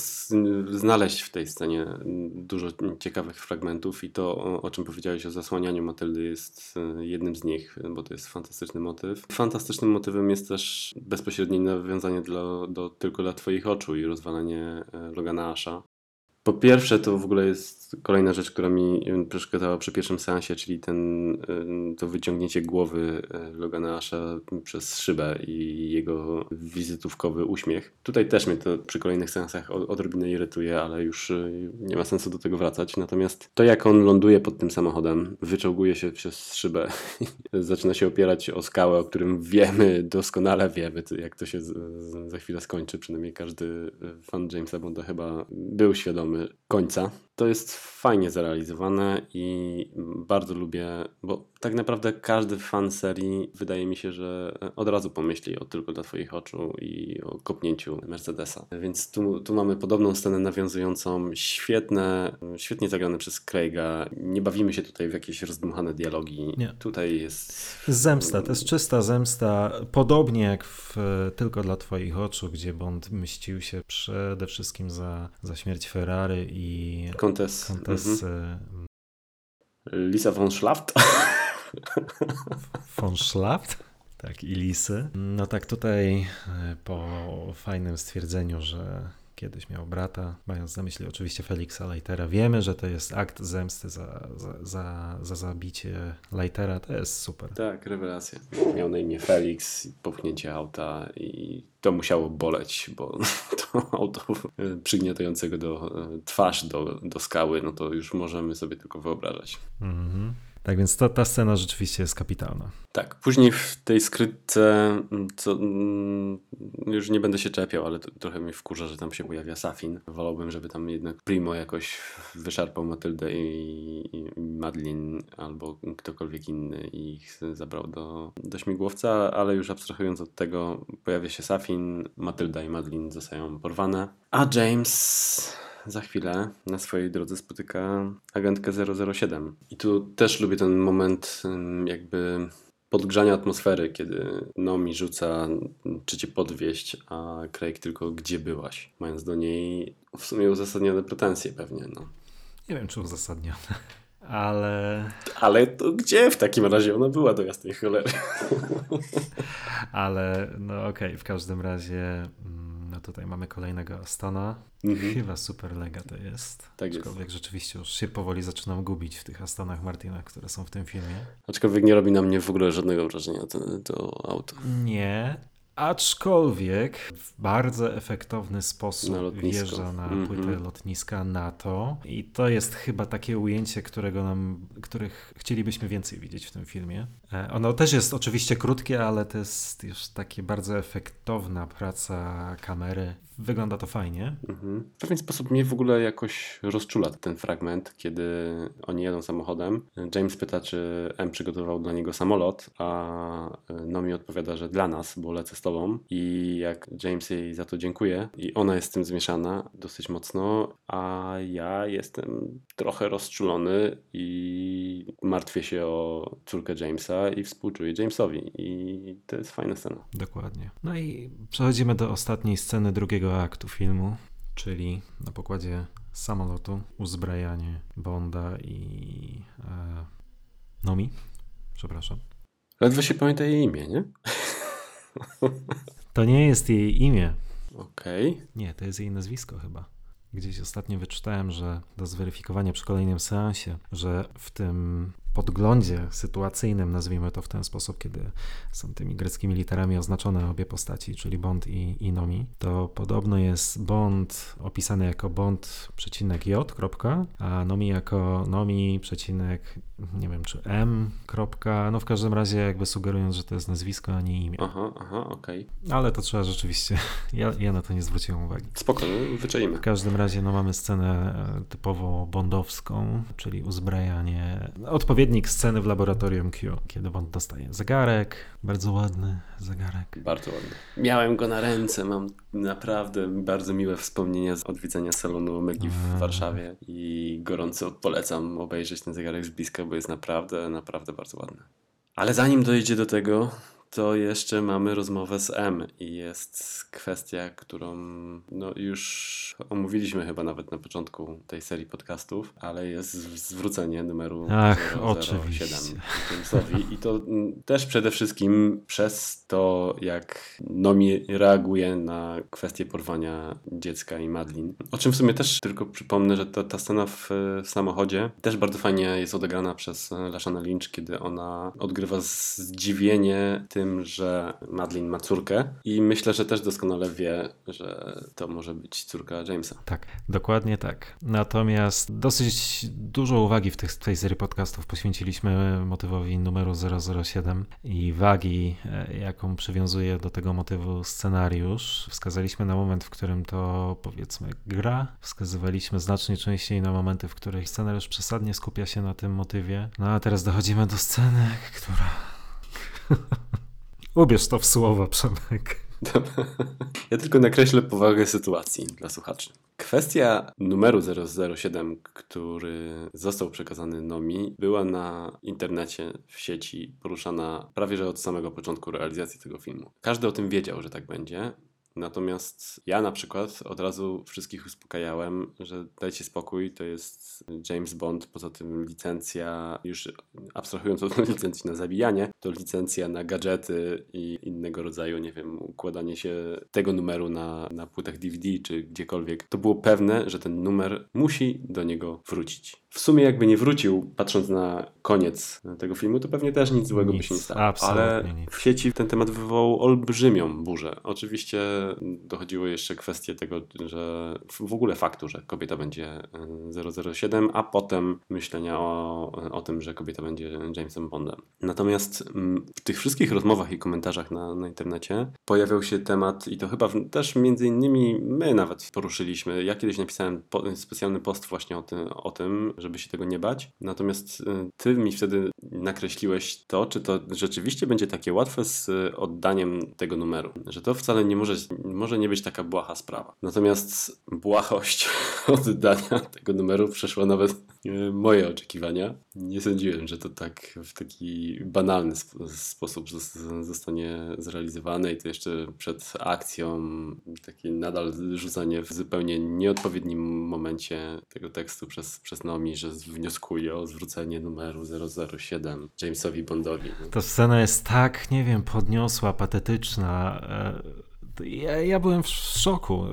znaleźć w tej scenie dużo ciekawych fragmentów i to, o, czym powiedziałeś o zasłanianiu Matyldy jest e, jednym z nich, bo to jest fantastyczny motyw. Fantastycznym motywem jest też bezpośrednie nawiązanie do, do Tylko dla Twoich oczu i rozwalanie e, Logana Asha. Po pierwsze, to w ogóle jest kolejna rzecz, która mi przeszkadzała przy pierwszym seansie, czyli ten, y, to wyciągnięcie głowy y, Logana Asha przez szybę i jego wizytówkowy uśmiech. Tutaj też mnie to przy kolejnych seansach odrobinę irytuje, ale już y, nie ma sensu do tego wracać. Natomiast to, jak on ląduje pod tym samochodem, wyczołguje się przez szybę, <laughs> zaczyna się opierać o skałę, o którym wiemy, doskonale wiemy, jak to się za chwilę skończy. Przynajmniej każdy fan Jamesa Bonda chyba był świadomy końca. To jest fajnie zrealizowane i bardzo lubię, bo tak naprawdę każdy fan serii wydaje mi się, że od razu pomyśli o tylko dla Twoich oczu i o kopnięciu Mercedesa. Więc tu, tu mamy podobną scenę nawiązującą, świetne, świetnie zagrane przez Craiga. Nie bawimy się tutaj w jakieś rozdmuchane dialogi. Nie. Tutaj jest... Zemsta, to jest czysta zemsta, podobnie jak w Tylko dla Twoich oczu, gdzie Bond mścił się przede wszystkim za, za śmierć Ferrari i Kontes. Kontes mhm. Lisa von Schlaft. <laughs> von Schlaft? Tak, i Lisy. No tak tutaj e, po fajnym stwierdzeniu, że kiedyś miał brata, mając na myśli oczywiście Felixa Leitera. Wiemy, że to jest akt zemsty za, za, za, za zabicie Leitera, to jest super. Tak, rewelacja. Miał na imię Felix, popchnięcie auta i to musiało boleć, bo <laughs> to <laughs> auto przygniatającego do, e, twarz do, do skały, no to już możemy sobie tylko wyobrażać. Mhm. Tak więc ta, ta scena rzeczywiście jest kapitalna. Tak, później w tej skrytce, mm, co, mm, już nie będę się czepiał, ale trochę mnie wkurza, że tam się pojawia Safin. Wolałbym, żeby tam jednak Primo jakoś wyszarpał Matyldę i, i Madeline albo ktokolwiek inny i ich zabrał do, do śmigłowca, ale już abstrahując od tego, pojawia się Safin, Matylda i Madeline zostają porwane, a James za chwilę na swojej drodze spotyka agentkę 007. I tu też lubię ten moment jakby podgrzania atmosfery, kiedy Nomi rzuca czy cię podwieść, a Craig tylko gdzie byłaś, mając do niej w sumie uzasadnione pretensje pewnie. No. Nie wiem, czy uzasadnione, <laughs> ale... Ale to gdzie w takim razie ona była do jasnej cholery? <laughs> ale no okej, okay, w każdym razie... Mm, no tutaj mamy kolejnego Astana. Mhm. Chyba super lega to jest. Tak Aczkolwiek jest. rzeczywiście już się powoli zaczynam gubić w tych Astanach Martina, które są w tym filmie. Aczkolwiek nie robi na mnie w ogóle żadnego wrażenia to, to auto. Nie, Aczkolwiek w bardzo efektowny sposób wjeżdża na mm -hmm. płytę lotniska NATO i to jest chyba takie ujęcie, którego nam, których chcielibyśmy więcej widzieć w tym filmie. E, ono też jest oczywiście krótkie, ale to jest już takie bardzo efektowna praca kamery wygląda to fajnie. Mhm. W pewien sposób mnie w ogóle jakoś rozczula ten fragment, kiedy oni jedą samochodem. James pyta, czy M przygotował dla niego samolot, a Nomi odpowiada, że dla nas, bo lecę z tobą. I jak James jej za to dziękuję i ona jest z tym zmieszana dosyć mocno, a ja jestem trochę rozczulony i martwię się o córkę Jamesa i współczuję Jamesowi. I to jest fajna scena. Dokładnie. No i przechodzimy do ostatniej sceny drugiego aktu filmu, czyli na pokładzie samolotu uzbrajanie Bonda i e, Nomi. Przepraszam. Ledwo się pamięta jej imię, nie? To nie jest jej imię. Okej. Okay. Nie, to jest jej nazwisko chyba. Gdzieś ostatnio wyczytałem, że do zweryfikowania przy kolejnym seansie, że w tym podglądzie sytuacyjnym, nazwijmy to w ten sposób, kiedy są tymi greckimi literami oznaczone obie postaci, czyli Bond i, i Nomi, to podobno jest Bond opisany jako Bond przecinek J, kropka, a Nomi jako Nomi przecinek, nie wiem czy M, kropka, no w każdym razie jakby sugerując, że to jest nazwisko, a nie imię. Aha, aha, okej. Okay. Ale to trzeba rzeczywiście, <laughs> ja, ja na to nie zwróciłem uwagi. Spokojnie, wyczajmy. W każdym razie no mamy scenę e, typowo bondowską, czyli uzbrajanie, odpowiednio odpowiednik sceny w laboratorium Q, kiedy Bond dostaje zegarek, bardzo ładny zegarek. Bardzo ładny. Miałem go na ręce, mam naprawdę bardzo miłe wspomnienia z odwiedzenia salonu Omegi w Warszawie i gorąco polecam obejrzeć ten zegarek z bliska, bo jest naprawdę, naprawdę bardzo ładny. Ale zanim dojdzie do tego, to jeszcze mamy rozmowę z M i jest kwestia, którą no, już omówiliśmy chyba nawet na początku tej serii podcastów, ale jest zwrócenie numeru Ach, 007 Jamesowi i to też przede wszystkim przez to, jak Nomi reaguje na kwestię porwania dziecka i Madlin. O czym w sumie też tylko przypomnę, że to, ta scena w, w samochodzie też bardzo fajnie jest odegrana przez Lashana Lynch, kiedy ona odgrywa zdziwienie tym, tym, że Madeline ma córkę i myślę, że też doskonale wie, że to może być córka Jamesa. Tak, dokładnie tak. Natomiast dosyć dużo uwagi w, tych, tej serii podcastów poświęciliśmy motywowi numeru 007 i wagi, e, jaką przywiązuje do tego motywu scenariusz. Wskazaliśmy na moment, w którym to powiedzmy gra. Wskazywaliśmy znacznie częściej na momenty, w których scenariusz przesadnie skupia się na tym motywie. No a teraz dochodzimy do sceny, która <laughs> Ubierz to w słowo, Przemek. <laughs> Ja tylko nakreślę powagę sytuacji dla słuchaczy. Kwestia numeru 007, który został przekazany Nomi, była na internecie, w sieci poruszana prawie że od samego początku realizacji tego filmu. Każdy o tym wiedział, że tak będzie. Natomiast ja na przykład od razu wszystkich uspokajałem, że dajcie spokój, to jest James Bond, poza tym licencja, już abstrahując od <laughs> licencji na zabijanie, to licencja na gadżety i innego rodzaju, nie wiem, układanie się tego numeru na, na płytach DVD czy gdziekolwiek. To było pewne, że ten numer musi do niego wrócić. W sumie jakby nie wrócił, patrząc na koniec tego filmu, to pewnie też nic złego nic, by się nie stało. Ale nic. w sieci ten temat wywołał olbrzymią burzę. Oczywiście dochodziły jeszcze kwestie tego, że w ogóle faktu, że kobieta będzie 007, a potem myślenia o, o tym, że kobieta będzie Jamesem Bondem. Natomiast mm, w tych wszystkich rozmowach i komentarzach na, na internecie pojawiał się temat, i to chyba też między innymi my nawet poruszyliśmy. Ja kiedyś napisałem po, specjalny post właśnie o tym, o tym, żeby się tego nie bać. Natomiast y, ty mi wtedy nakreśliłeś to, czy to rzeczywiście będzie takie łatwe z oddaniem tego numeru. Że to wcale nie może, może nie być taka błaha sprawa. Natomiast błahość <laughs> oddania tego numeru przeszła nawet y, moje oczekiwania. Nie sądziłem, że to tak w taki banalny sp sposób zostanie zrealizowane i to jeszcze przed akcją takie nadal rzucanie w zupełnie nieodpowiednim momencie tego tekstu przez, przez Nomi, że wnioskuje o zwrócenie numeru 007 Jamesowi Bondowi. Ta scena jest tak, nie wiem, podniosła, patetyczna. E, ja, ja byłem w szoku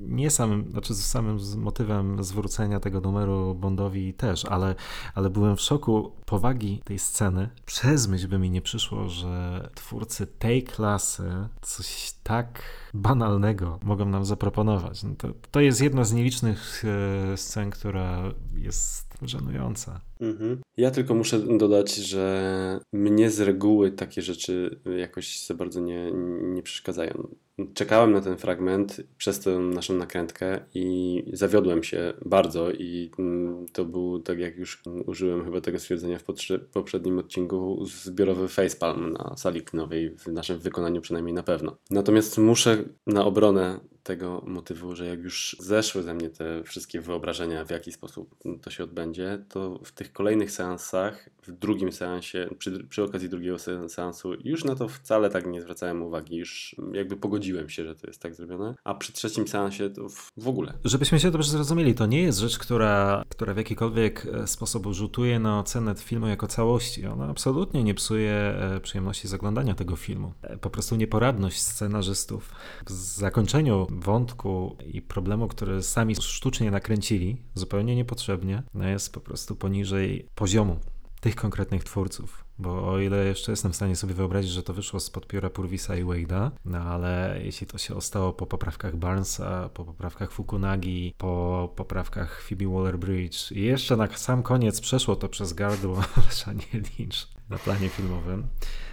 nie samym, znaczy z samym motywem zwrócenia tego numeru Bondowi też, ale, ale byłem w szoku powagi tej sceny. Przez myśl by mi nie przyszło, że twórcy tej klasy coś tak banalnego mogą nam zaproponować. No to, to jest jedna z nielicznych e, scen, która jest żenująca. Mhm. Ja tylko muszę dodać, że mnie z reguły takie rzeczy jakoś za bardzo nie, nie przeszkadzają. Czekałem na ten fragment przez tę naszą nakrętkę i zawiodłem się bardzo i mm, to był, tak jak już użyłem chyba tego stwierdzenia w poprzednim odcinku, zbiorowy facepalm na sali kinowej, w naszym wykonaniu przynajmniej na pewno. Natomiast muszę na obronę tego motywu, że jak już zeszły ze mnie te wszystkie wyobrażenia, w jaki sposób to się odbędzie, to w tych kolejnych seansach, w drugim seansie, przy, przy okazji drugiego seansu, już na to wcale tak nie zwracałem uwagi, już jakby pogodziłem się, że to jest tak zrobione, a przy trzecim seansie to w ogóle. Żebyśmy się dobrze zrozumieli, to nie jest rzecz, która, która w jakikolwiek e, sposób rzutuje na ocenę filmu jako całości. Ona absolutnie nie psuje e, przyjemności zaglądania tego filmu. E, po prostu nieporadność scenarzystów w zakończeniu wątku i problemu, który sami sztucznie nakręcili, zupełnie niepotrzebnie, no jest po prostu poniżej poziomu tych konkretnych twórców. Bo o ile jeszcze jestem w stanie sobie wyobrazić, że to wyszło spod pióra Purvisa i Wade'a, no ale jeśli to się ostało po poprawkach Barnesa, po poprawkach Fukunagi, po poprawkach Phoebe Waller-Bridge i jeszcze na sam koniec przeszło to przez gardło <laughs> Leszanie Lynch na planie filmowym,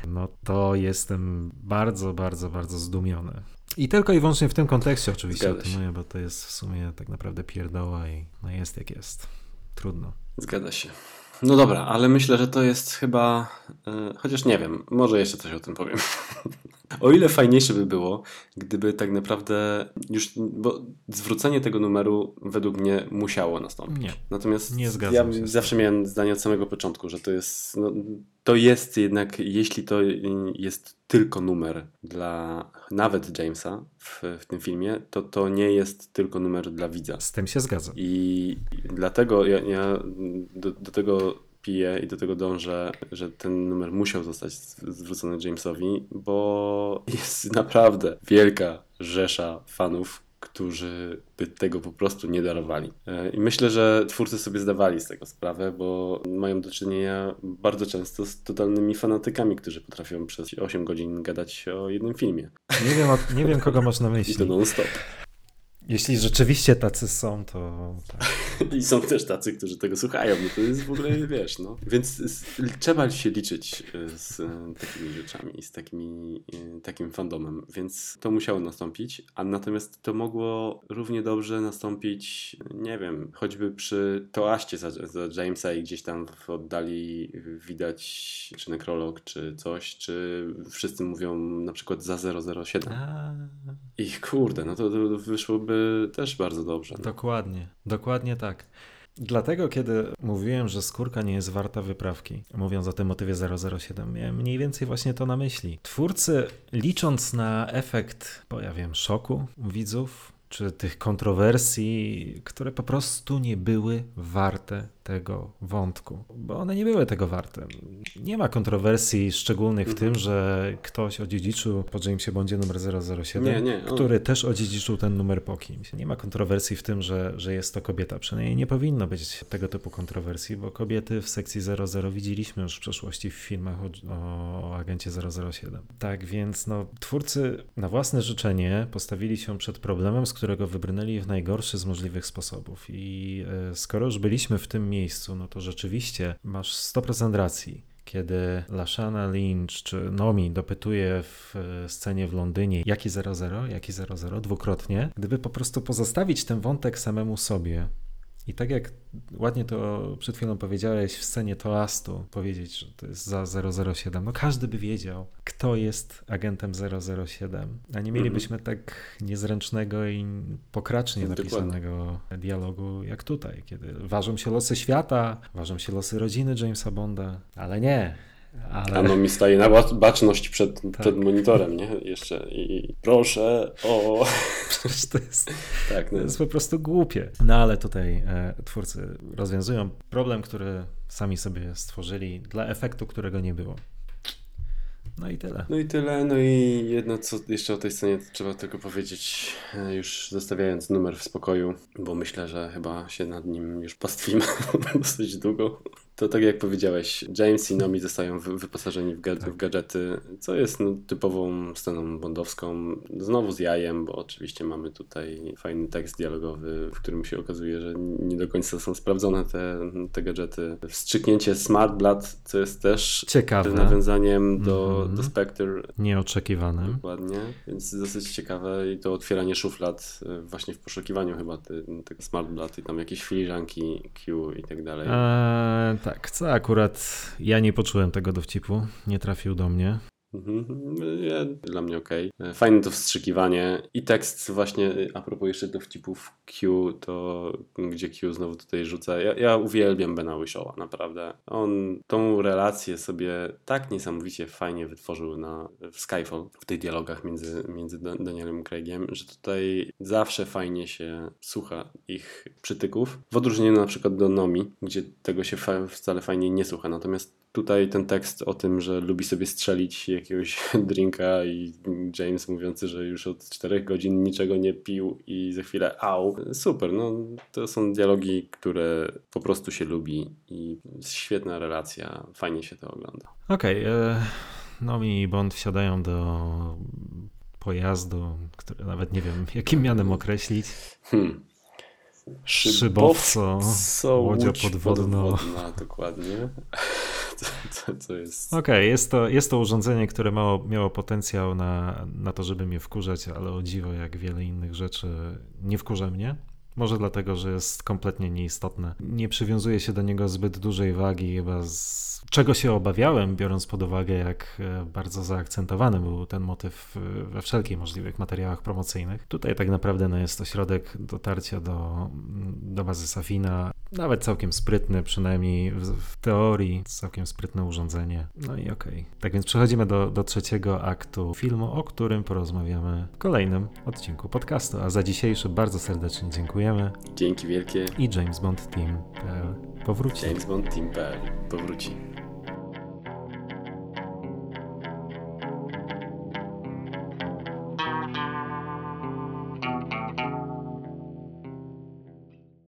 no to jestem bardzo, bardzo, bardzo zdumiony. I tylko i wyłącznie w tym kontekście oczywiście Zgadza o tym mówię, bo to jest w sumie tak naprawdę pierdoła i no jest jak jest. Trudno. Zgadza się. No dobra, ale myślę, że to jest chyba. Yy, chociaż nie wiem, może jeszcze coś o tym powiem. <laughs> o ile fajniejsze by było, gdyby tak naprawdę już. Bo zwrócenie tego numeru według mnie musiało nastąpić. Nie. Natomiast nie ja zawsze miałem zdanie od samego początku, że to jest. No, to jest jednak, jeśli to jest tylko numer dla nawet Jamesa w, w, tym filmie, to to nie jest tylko numer dla widza. Z tym się zgadzam. I dlatego ja, ja do, do, tego piję i do tego dążę, że ten numer musiał zostać zwrócony Jamesowi, bo jest naprawdę wielka rzesza fanów, którzy by tego po prostu nie darowali. E, I myślę, że twórcy sobie zdawali z tego sprawę, bo mają do czynienia bardzo często z totalnymi fanatykami, którzy potrafią przez 8 godzin gadać o jednym filmie. Nie wiem, nie wiem kogo masz na myśli. <laughs> I to non-stop. Jeśli rzeczywiście tacy są, to. Tak. <laughs> I są też tacy, którzy tego słuchają. No to jest w ogóle, wiesz, no. Więc trzeba się liczyć e, z takimi rzeczami, z takimi, e, takim fandomem. Więc to musiało nastąpić. A natomiast to mogło równie dobrze nastąpić, nie wiem, choćby przy toaście za, za Jamesa i gdzieś tam w oddali widać czy nekrolog, czy coś, czy wszyscy mówią na przykład za 007. A... I kurde, no to, to wyszłoby też bardzo dobrze. No. Dokładnie, dokładnie tak. Dlatego, kiedy mówiłem, że skórka nie jest warta wyprawki, mówiąc o tym motywie 007, miałem mniej więcej właśnie to na myśli. Twórcy, licząc na efekt, bo ja wiem, szoku widzów, czy tych kontrowersji, które po prostu nie były warte tego wątku, bo one nie były tego warte. Nie ma kontrowersji szczególnych w Mhm. tym, że ktoś odziedziczył po Jamesie Bondzie numer 007, Nie, nie, który też odziedziczył ten numer po kimś. Nie ma kontrowersji w tym, że, że jest to kobieta. Przynajmniej nie powinno być tego typu kontrowersji, bo kobiety w sekcji 00 widzieliśmy już w przeszłości w filmach o, o agencie 007. Tak więc no, twórcy na własne życzenie postawili się przed problemem, z którego wybrnęli w najgorszy z możliwych sposobów. I e, skoro już byliśmy w tym miejscu, no to rzeczywiście masz 100% racji. Kiedy Lashana Lynch czy Nomi dopytuje w e, scenie w Londynie, jaki 00, jaki 00, dwukrotnie, gdyby po prostu pozostawić ten wątek samemu sobie, i tak jak ładnie to przed chwilą powiedziałeś w scenie Tolastu, powiedzieć, że to jest za 007, no każdy by wiedział, kto jest agentem 007. A nie mielibyśmy tak niezręcznego i pokracznie Dokładnie. napisanego dialogu jak tutaj, kiedy ważą się losy świata, ważą się losy rodziny Jamesa Bonda, ale nie. Ale... A no mi staje na ba- baczność przed, Tak. przed monitorem, nie? Jeszcze i proszę o... Przecież to jest, Tak, to no. jest po prostu głupie. No ale tutaj e, twórcy rozwiązują problem, który sami sobie stworzyli dla efektu, którego nie było. No i tyle. No i tyle. No i jedno, co jeszcze o tej scenie trzeba tylko powiedzieć, e, już zostawiając numer w spokoju, bo myślę, że chyba się nad nim już pastwimy <laughs> dosyć długo. To tak jak powiedziałeś, James i Nomi zostają wy- wyposażeni w, ga- w gadżety, co jest no, typową sceną bondowską. Znowu z jajem, bo oczywiście mamy tutaj fajny tekst dialogowy, w którym się okazuje, że nie do końca są sprawdzone te, te gadżety. Wstrzyknięcie Smart Blood, co jest też Ciekawe. nawiązaniem do, Mhm. do Spectre Nieoczekiwanym. Dokładnie, więc dosyć ciekawe i to otwieranie szuflad y, właśnie w poszukiwaniu chyba tego Smart Blood i tam jakieś filiżanki Q i tak dalej. Eee, tak, co akurat ja nie poczułem tego dowcipu, nie trafił do mnie. Mhm, dla mnie okej. E, Fajne to wstrzykiwanie i tekst właśnie, y, a propos jeszcze dowcipów Q, to gdzie Q znowu tutaj rzuca. Ja, ja uwielbiam Bena Wishowa, naprawdę. On tą relację sobie tak niesamowicie fajnie wytworzył na, w Skyfall, w tych dialogach między, między Da- Danielem Craigiem, że tutaj zawsze fajnie się słucha ich przytyków. W odróżnieniu na przykład do Nomi, gdzie tego się fa- wcale fajnie nie słucha. Natomiast tutaj ten tekst o tym, że lubi sobie strzelić jakiegoś <laughs> drinka i James mówiący, że już od 4 godzin niczego nie pił i za chwilę au. Super, no to są dialogi, które po prostu się lubi i świetna relacja, fajnie się to ogląda. Okej, e, Nomi i Bond wsiadają do pojazdu, który nawet nie wiem jakim mianem określić. Hmm. Szybowco, łodzio łódź podwodno. podwodna, dokładnie. Co, co, co jest... Okej, jest, to, jest to urządzenie, które mało, miało potencjał na, na to, żeby mnie wkurzać, ale o dziwo, jak wiele innych rzeczy, nie wkurza mnie. Może dlatego, że jest kompletnie nieistotne. Nie przywiązuje się do niego zbyt dużej wagi, chyba z czego się obawiałem, biorąc pod uwagę, jak e, bardzo zaakcentowany był ten motyw e, we wszelkich możliwych materiałach promocyjnych. Tutaj tak naprawdę no, jest to środek dotarcia do, do bazy Safina, nawet całkiem sprytny, przynajmniej w, w teorii, całkiem sprytne urządzenie. No i okej. Tak więc przechodzimy do, do trzeciego aktu filmu, o którym porozmawiamy w kolejnym odcinku podcastu. A za dzisiejszy bardzo serdecznie dziękujemy Dzięki wielkie. i James Bond Team powróci. James Bond Team.pl powróci.